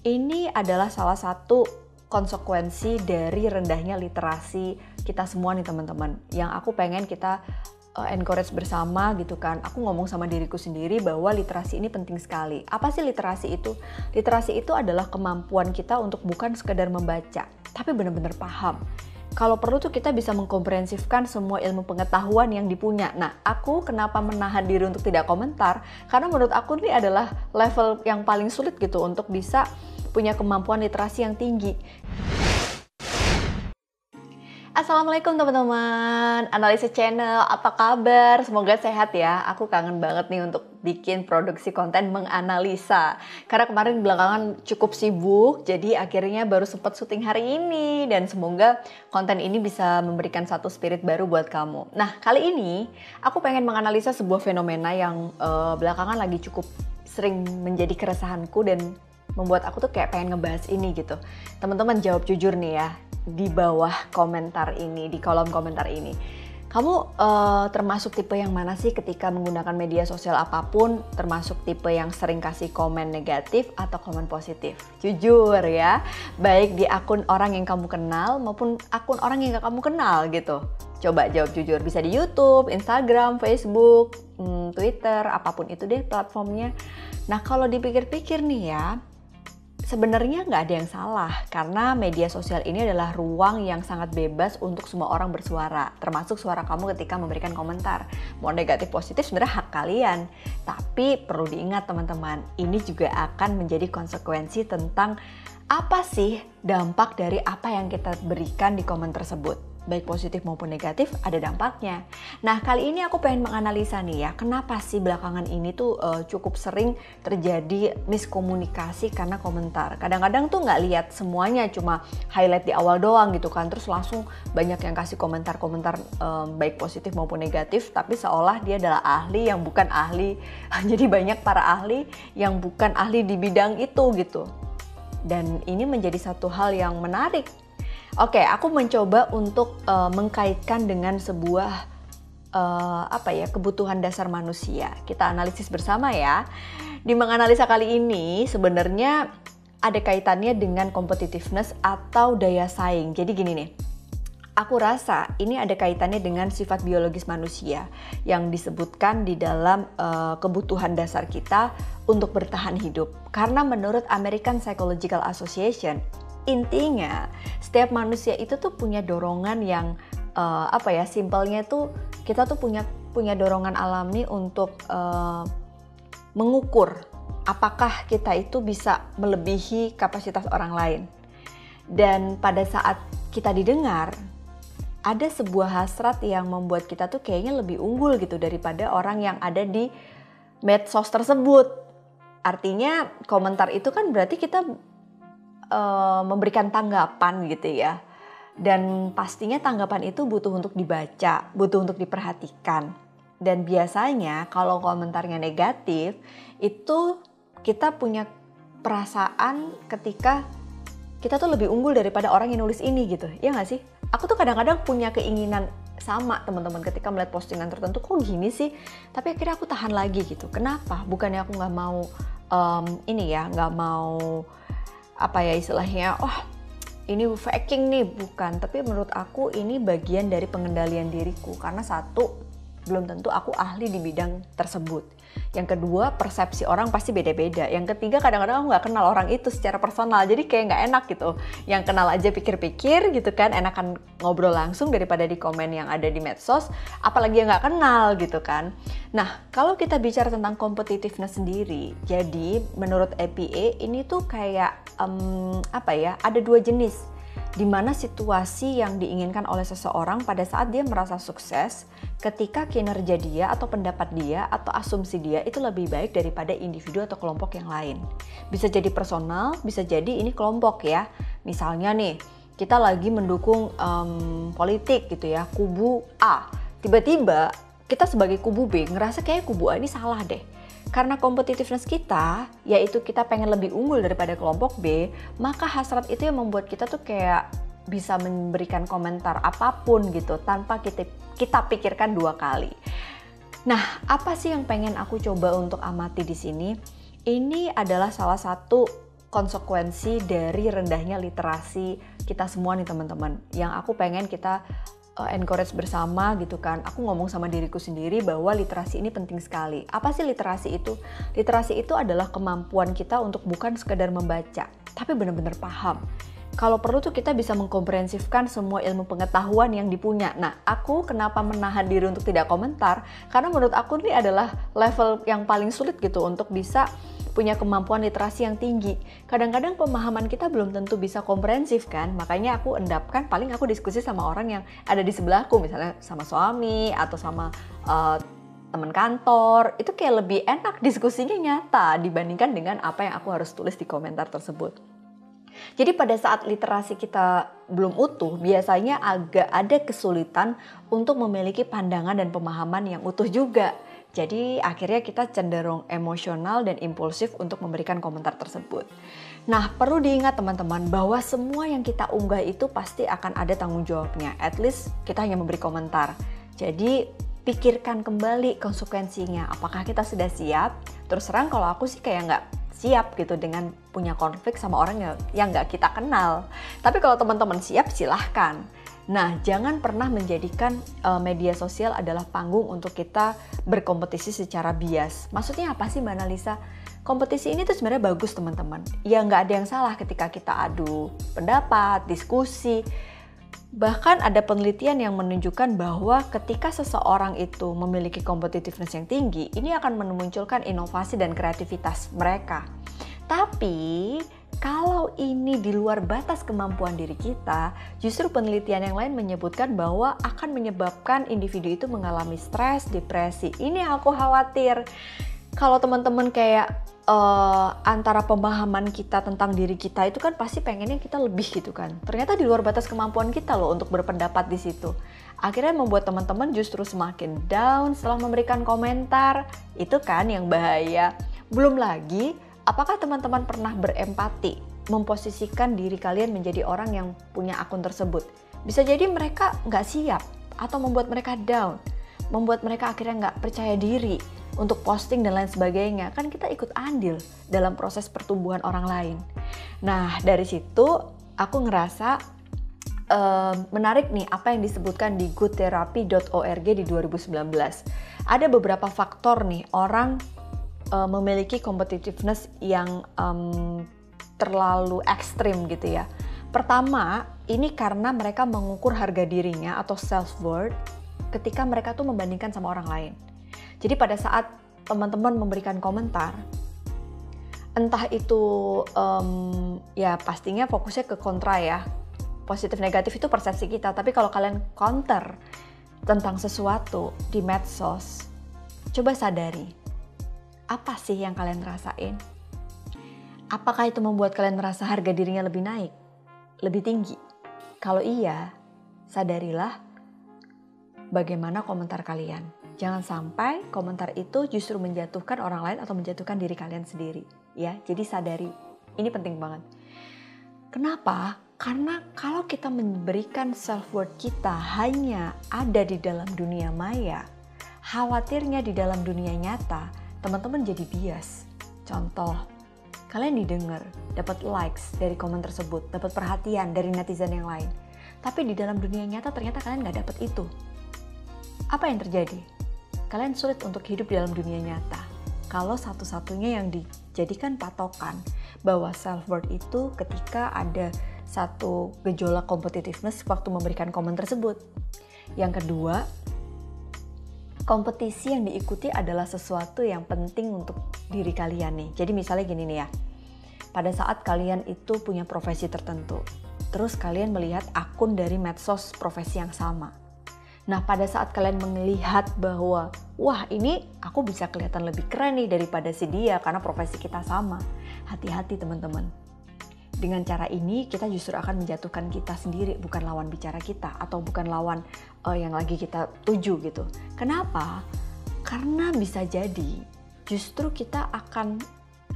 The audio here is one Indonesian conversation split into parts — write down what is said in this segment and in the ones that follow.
Ini adalah salah satu konsekuensi dari rendahnya literasi kita semua nih teman-teman. Yang aku pengen kita uh, encourage bersama gitu kan. Aku ngomong sama diriku sendiri bahwa literasi ini penting sekali. Apa sih literasi itu? Literasi itu adalah kemampuan kita untuk bukan sekedar membaca, tapi benar-benar paham kalau perlu tuh kita bisa mengkomprehensifkan semua ilmu pengetahuan yang dipunya. Nah, aku kenapa menahan diri untuk tidak komentar? Karena menurut aku ini adalah level yang paling sulit gitu untuk bisa punya kemampuan literasi yang tinggi. Assalamualaikum teman-teman, analisis channel, apa kabar? Semoga sehat ya. Aku kangen banget nih untuk bikin produksi konten menganalisa. Karena kemarin belakangan cukup sibuk, jadi akhirnya baru sempat syuting hari ini. Dan semoga konten ini bisa memberikan satu spirit baru buat kamu. Nah, kali ini aku pengen menganalisa sebuah fenomena yang uh, belakangan lagi cukup sering menjadi keresahanku dan membuat aku tuh kayak pengen ngebahas ini gitu. Teman-teman jawab jujur nih ya, di bawah komentar ini, di kolom komentar ini. Kamu uh, termasuk tipe yang mana sih ketika menggunakan media sosial apa pun, termasuk tipe yang sering kasih komen negatif atau komen positif? Jujur ya, baik di akun orang yang kamu kenal maupun akun orang yang gak kamu kenal gitu. Coba jawab jujur, bisa di YouTube, Instagram, Facebook, hmm, Twitter, apa pun itu deh platformnya. Nah kalau dipikir-pikir nih ya, Sebenarnya nggak ada yang salah karena media sosial ini adalah ruang yang sangat bebas untuk semua orang bersuara, termasuk suara kamu ketika memberikan komentar. Mau negatif positif sebenarnya hak kalian, tapi perlu diingat teman-teman, ini juga akan menjadi konsekuensi tentang apa sih dampak dari apa yang kita berikan di komen tersebut baik positif maupun negatif ada dampaknya. Nah kali ini aku pengen menganalisa nih ya, kenapa sih belakangan ini tuh uh, cukup sering terjadi miskomunikasi karena komentar. Kadang-kadang tuh nggak lihat semuanya, cuma highlight di awal doang gitu kan, terus langsung banyak yang kasih komentar-komentar um, baik positif maupun negatif, tapi seolah dia adalah ahli yang bukan ahli. Jadi banyak para ahli yang bukan ahli di bidang itu gitu. Dan ini menjadi satu hal yang menarik Oke, aku mencoba untuk uh, mengkaitkan dengan sebuah uh, apa ya kebutuhan dasar manusia. Kita analisis bersama ya. Di menganalisa kali ini sebenarnya ada kaitannya dengan competitiveness atau daya saing. Jadi gini nih. Aku rasa ini ada kaitannya dengan sifat biologis manusia yang disebutkan di dalam uh, kebutuhan dasar kita untuk bertahan hidup. Karena menurut American Psychological Association, intinya setiap manusia itu tuh punya dorongan yang uh, apa ya simpelnya tuh kita tuh punya punya dorongan alami untuk uh, mengukur apakah kita itu bisa melebihi kapasitas orang lain dan pada saat kita didengar ada sebuah hasrat yang membuat kita tuh kayaknya lebih unggul gitu daripada orang yang ada di medsos tersebut. Artinya komentar itu kan berarti kita uh, memberikan tanggapan gitu ya. Dan pastinya tanggapan itu butuh untuk dibaca, butuh untuk diperhatikan. Dan biasanya kalau komentarnya negatif, itu kita punya perasaan ketika kita tuh lebih unggul daripada orang yang nulis ini gitu. Ya nggak sih? Aku tuh kadang-kadang punya keinginan sama teman-teman ketika melihat postingan tertentu kok gini sih tapi akhirnya aku tahan lagi gitu kenapa bukannya aku nggak mau um, ini ya nggak mau apa ya istilahnya oh ini faking nih bukan tapi menurut aku ini bagian dari pengendalian diriku karena satu belum tentu aku ahli di bidang tersebut. Yang kedua, persepsi orang pasti beda-beda. Yang ketiga, kadang-kadang aku nggak kenal orang itu secara personal, jadi kayak nggak enak gitu. Yang kenal aja pikir-pikir gitu kan, enakan ngobrol langsung daripada di komen yang ada di medsos, apalagi yang nggak kenal gitu kan. Nah, kalau kita bicara tentang competitiveness sendiri, jadi menurut APA ini tuh kayak um, apa ya? Ada dua jenis di mana situasi yang diinginkan oleh seseorang pada saat dia merasa sukses ketika kinerja dia atau pendapat dia atau asumsi dia itu lebih baik daripada individu atau kelompok yang lain. Bisa jadi personal, bisa jadi ini kelompok ya. Misalnya nih, kita lagi mendukung um, politik gitu ya, kubu A. Tiba-tiba kita sebagai kubu B ngerasa kayak kubu A ini salah deh karena competitiveness kita, yaitu kita pengen lebih unggul daripada kelompok B, maka hasrat itu yang membuat kita tuh kayak bisa memberikan komentar apa pun gitu tanpa kita kita pikirkan dua kali. Nah, apa sih yang pengen aku coba untuk amati di sini? Ini adalah salah satu konsekuensi dari rendahnya literasi kita semua nih teman-teman. Yang aku pengen kita uh, encourage bersama gitu kan. Aku ngomong sama diriku sendiri bahwa literasi ini penting sekali. Apa sih literasi itu? Literasi itu adalah kemampuan kita untuk bukan sekedar membaca, tapi benar-benar paham kalau perlu tuh kita bisa mengkomprehensifkan semua ilmu pengetahuan yang dipunya. Nah, aku kenapa menahan diri untuk tidak komentar? Karena menurut aku ini adalah level yang paling sulit gitu untuk bisa punya kemampuan literasi yang tinggi. Kadang-kadang pemahaman kita belum tentu bisa komprehensif kan, makanya aku endapkan paling aku diskusi sama orang yang ada di sebelahku, misalnya sama suami atau sama uh, teman kantor, itu kayak lebih enak diskusinya nyata dibandingkan dengan apa yang aku harus tulis di komentar tersebut. Jadi pada saat literasi kita belum utuh, biasanya agak ada kesulitan untuk memiliki pandangan dan pemahaman yang utuh juga. Jadi akhirnya kita cenderung emosional dan impulsif untuk memberikan komentar tersebut. Nah, perlu diingat teman-teman bahwa semua yang kita unggah itu pasti akan ada tanggung jawabnya. At least kita hanya memberi komentar. Jadi pikirkan kembali konsekuensinya. Apakah kita sudah siap? Terus terang kalau aku sih kayak nggak siap gitu dengan punya konflik sama orang yang nggak kita kenal. Tapi kalau teman-teman siap silahkan. Nah, jangan pernah menjadikan uh, media sosial adalah panggung untuk kita berkompetisi secara bias. Maksudnya apa sih Mbak Analisa? Kompetisi ini tuh sebenarnya bagus teman-teman. Ya nggak ada yang salah ketika kita adu pendapat, diskusi. Bahkan ada penelitian yang menunjukkan bahwa ketika seseorang itu memiliki competitiveness yang tinggi, ini akan memunculkan inovasi dan kreativitas mereka. Tapi kalau ini di luar batas kemampuan diri kita, justru penelitian yang lain menyebutkan bahwa akan menyebabkan individu itu mengalami stres, depresi. Ini yang aku khawatir. Kalau teman-teman kayak uh, antara pemahaman kita tentang diri kita itu kan pasti pengennya kita lebih gitu kan. Ternyata di luar batas kemampuan kita loh untuk berpendapat di situ. Akhirnya membuat teman-teman justru semakin down setelah memberikan komentar. Itu kan yang bahaya. Belum lagi, apakah teman-teman pernah berempati memposisikan diri kalian menjadi orang yang punya akun tersebut? Bisa jadi mereka nggak siap atau membuat mereka down, membuat mereka akhirnya nggak percaya diri, untuk posting dan lain sebagainya kan kita ikut andil dalam proses pertumbuhan orang lain. Nah dari situ aku ngerasa uh, menarik nih apa yang disebutkan di goodtherapy.org di 2019. Ada beberapa faktor nih orang uh, memiliki competitiveness yang um, terlalu ekstrim gitu ya. Pertama, ini karena mereka mengukur harga dirinya atau self worth ketika mereka tuh membandingkan sama orang lain. Jadi pada saat teman-teman memberikan komentar, entah itu um, ya pastinya fokusnya ke kontra ya. Positif negatif itu persepsi kita, tapi kalau kalian counter tentang sesuatu di medsos, coba sadari apa sih yang kalian rasain? Apakah itu membuat kalian merasa harga dirinya lebih naik, lebih tinggi? Kalau iya, sadarilah bagaimana komentar kalian. Jangan sampai komentar itu justru menjatuhkan orang lain atau menjatuhkan diri kalian sendiri. Ya, jadi sadari. Ini penting banget. Kenapa? Karena kalau kita memberikan self worth kita hanya ada di dalam dunia maya, khawatirnya di dalam dunia nyata, teman-teman jadi bias. Contoh, kalian didengar, dapat likes dari komen tersebut, dapat perhatian dari netizen yang lain. Tapi di dalam dunia nyata ternyata kalian nggak dapat itu. Apa yang terjadi? kalian sulit untuk hidup di dalam dunia nyata. Kalau satu-satunya yang dijadikan patokan bahwa self worth itu ketika ada satu gejolak competitiveness waktu memberikan komen tersebut. Yang kedua, kompetisi yang diikuti adalah sesuatu yang penting untuk diri kalian nih. Jadi misalnya gini nih ya, pada saat kalian itu punya profesi tertentu, terus kalian melihat akun dari medsos profesi yang sama. Nah, pada saat kalian melihat bahwa, wah ini aku bisa kelihatan lebih keren nih daripada si dia karena profesi kita sama. Hati-hati teman-teman. Dengan cara ini kita justru akan menjatuhkan kita sendiri, bukan lawan bicara kita atau bukan lawan uh, yang lagi kita tuju gitu. Kenapa? Karena bisa jadi justru kita akan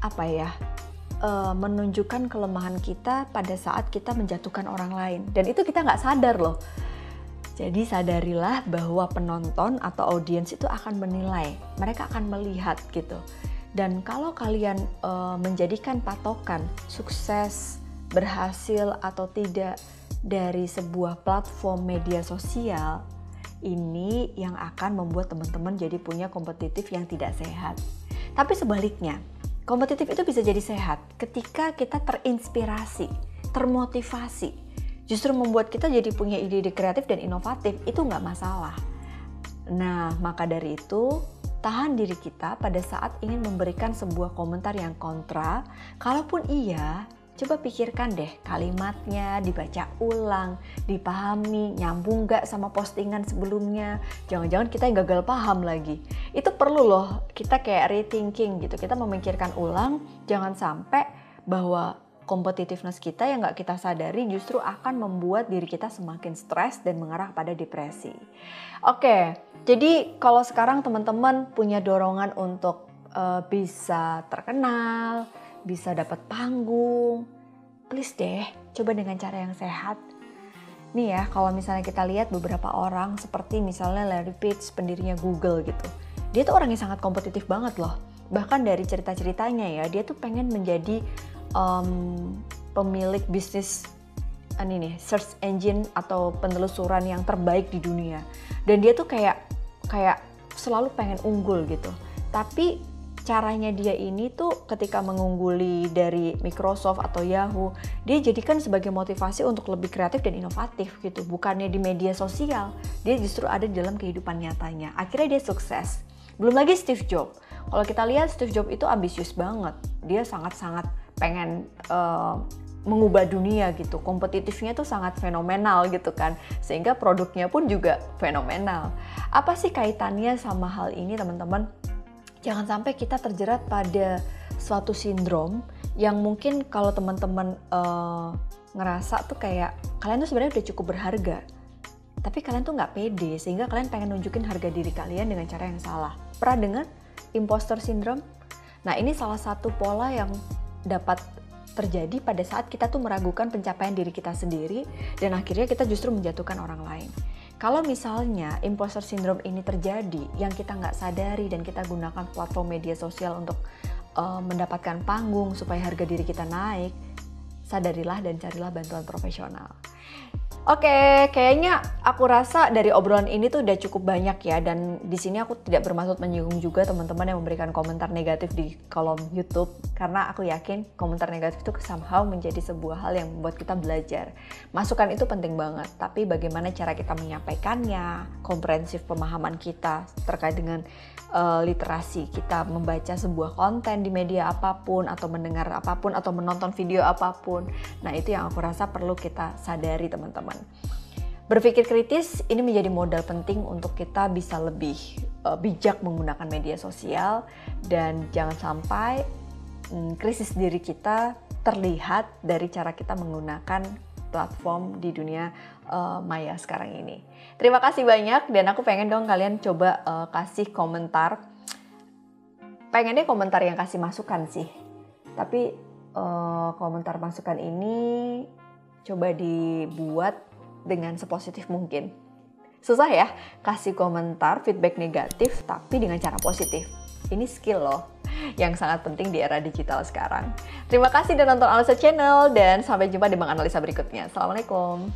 apa ya uh, menunjukkan kelemahan kita pada saat kita menjatuhkan orang lain dan itu kita nggak sadar loh jadi sadarilah bahwa penonton atau audiens itu akan menilai, mereka akan melihat gitu. Dan kalau kalian uh, menjadikan patokan sukses, berhasil atau tidak dari sebuah platform media sosial, ini yang akan membuat teman-teman jadi punya kompetitif yang tidak sehat. Tapi sebaliknya, kompetitif itu bisa jadi sehat ketika kita terinspirasi, termotivasi, justru membuat kita jadi punya ide-ide kreatif dan inovatif, itu nggak masalah. Nah, maka dari itu, tahan diri kita pada saat ingin memberikan sebuah komentar yang kontra. Kalaupun iya, coba pikirkan deh kalimatnya, dibaca ulang, dipahami, nyambung gak sama postingan sebelumnya. Jangan-jangan kita yang gagal paham lagi. Itu perlu loh, kita kayak rethinking gitu. Kita memikirkan ulang, jangan sampai bahwa competitiveness kita yang nggak kita sadari justru akan membuat diri kita semakin stres dan mengarah pada depresi. Oke, jadi kalau sekarang teman-teman punya dorongan untuk uh, bisa terkenal, bisa dapat panggung, please deh coba dengan cara yang sehat. Nih ya, kalau misalnya kita lihat beberapa orang seperti misalnya Larry Page, pendirinya Google gitu. Dia tuh orang yang sangat kompetitif banget loh. Bahkan dari cerita-ceritanya ya, dia tuh pengen menjadi um, pemilik bisnis ini nih search engine atau penelusuran yang terbaik di dunia. Dan dia tuh kayak kayak selalu pengen unggul gitu. Tapi caranya dia ini tuh ketika mengungguli dari Microsoft atau Yahoo dia jadikan sebagai motivasi untuk lebih kreatif dan inovatif gitu. Bukannya di media sosial dia justru ada di dalam kehidupan nyatanya. Akhirnya dia sukses. Belum lagi Steve Jobs. Kalau kita lihat Steve Jobs itu ambisius banget. Dia sangat-sangat pengen uh, mengubah dunia gitu. Kompetitifnya tuh sangat fenomenal gitu kan. Sehingga produknya pun juga fenomenal. Apa sih kaitannya sama hal ini teman-teman? Jangan sampai kita terjerat pada suatu sindrom yang mungkin kalau teman-teman uh, ngerasa tuh kayak kalian tuh sebenarnya udah cukup berharga. Tapi kalian tuh nggak pede sehingga kalian pengen nunjukin harga diri kalian dengan cara yang salah. Pernah dengar imposter syndrome? Nah ini salah satu pola yang dapat terjadi pada saat kita tuh meragukan pencapaian diri kita sendiri dan akhirnya kita justru menjatuhkan orang lain. Kalau misalnya imposter syndrome ini terjadi yang kita nggak sadari dan kita gunakan platform media sosial untuk uh, mendapatkan panggung supaya harga diri kita naik, sadarilah dan carilah bantuan profesional. Oke, kayaknya aku rasa dari obrolan ini tuh udah cukup banyak ya dan di sini aku tidak bermaksud menyinggung juga teman-teman yang memberikan komentar negatif di kolom YouTube karena aku yakin komentar negatif itu somehow menjadi sebuah hal yang membuat kita belajar. Masukan itu penting banget, tapi bagaimana cara kita menyampaikannya, komprehensif pemahaman kita terkait dengan uh, literasi, kita membaca sebuah konten di media apa pun atau mendengar apa pun atau menonton video apa pun. Nah, itu yang aku rasa perlu kita sadari teman-teman teman-teman. Berpikir kritis ini menjadi modal penting untuk kita bisa lebih uh, bijak menggunakan media sosial dan jangan sampai um, krisis diri kita terlihat dari cara kita menggunakan platform di dunia uh, maya sekarang ini. Terima kasih banyak dan aku pengen dong kalian coba uh, kasih komentar. Pengennya komentar yang kasih masukan sih. Tapi uh, komentar masukan ini coba dibuat dengan sepositif mungkin. Susah ya kasih komentar feedback negatif tapi dengan cara positif. Ini skill loh yang sangat penting di era digital sekarang. Terima kasih sudah nonton Analisa Channel dan sampai jumpa di Bang Analisa berikutnya. Assalamualaikum.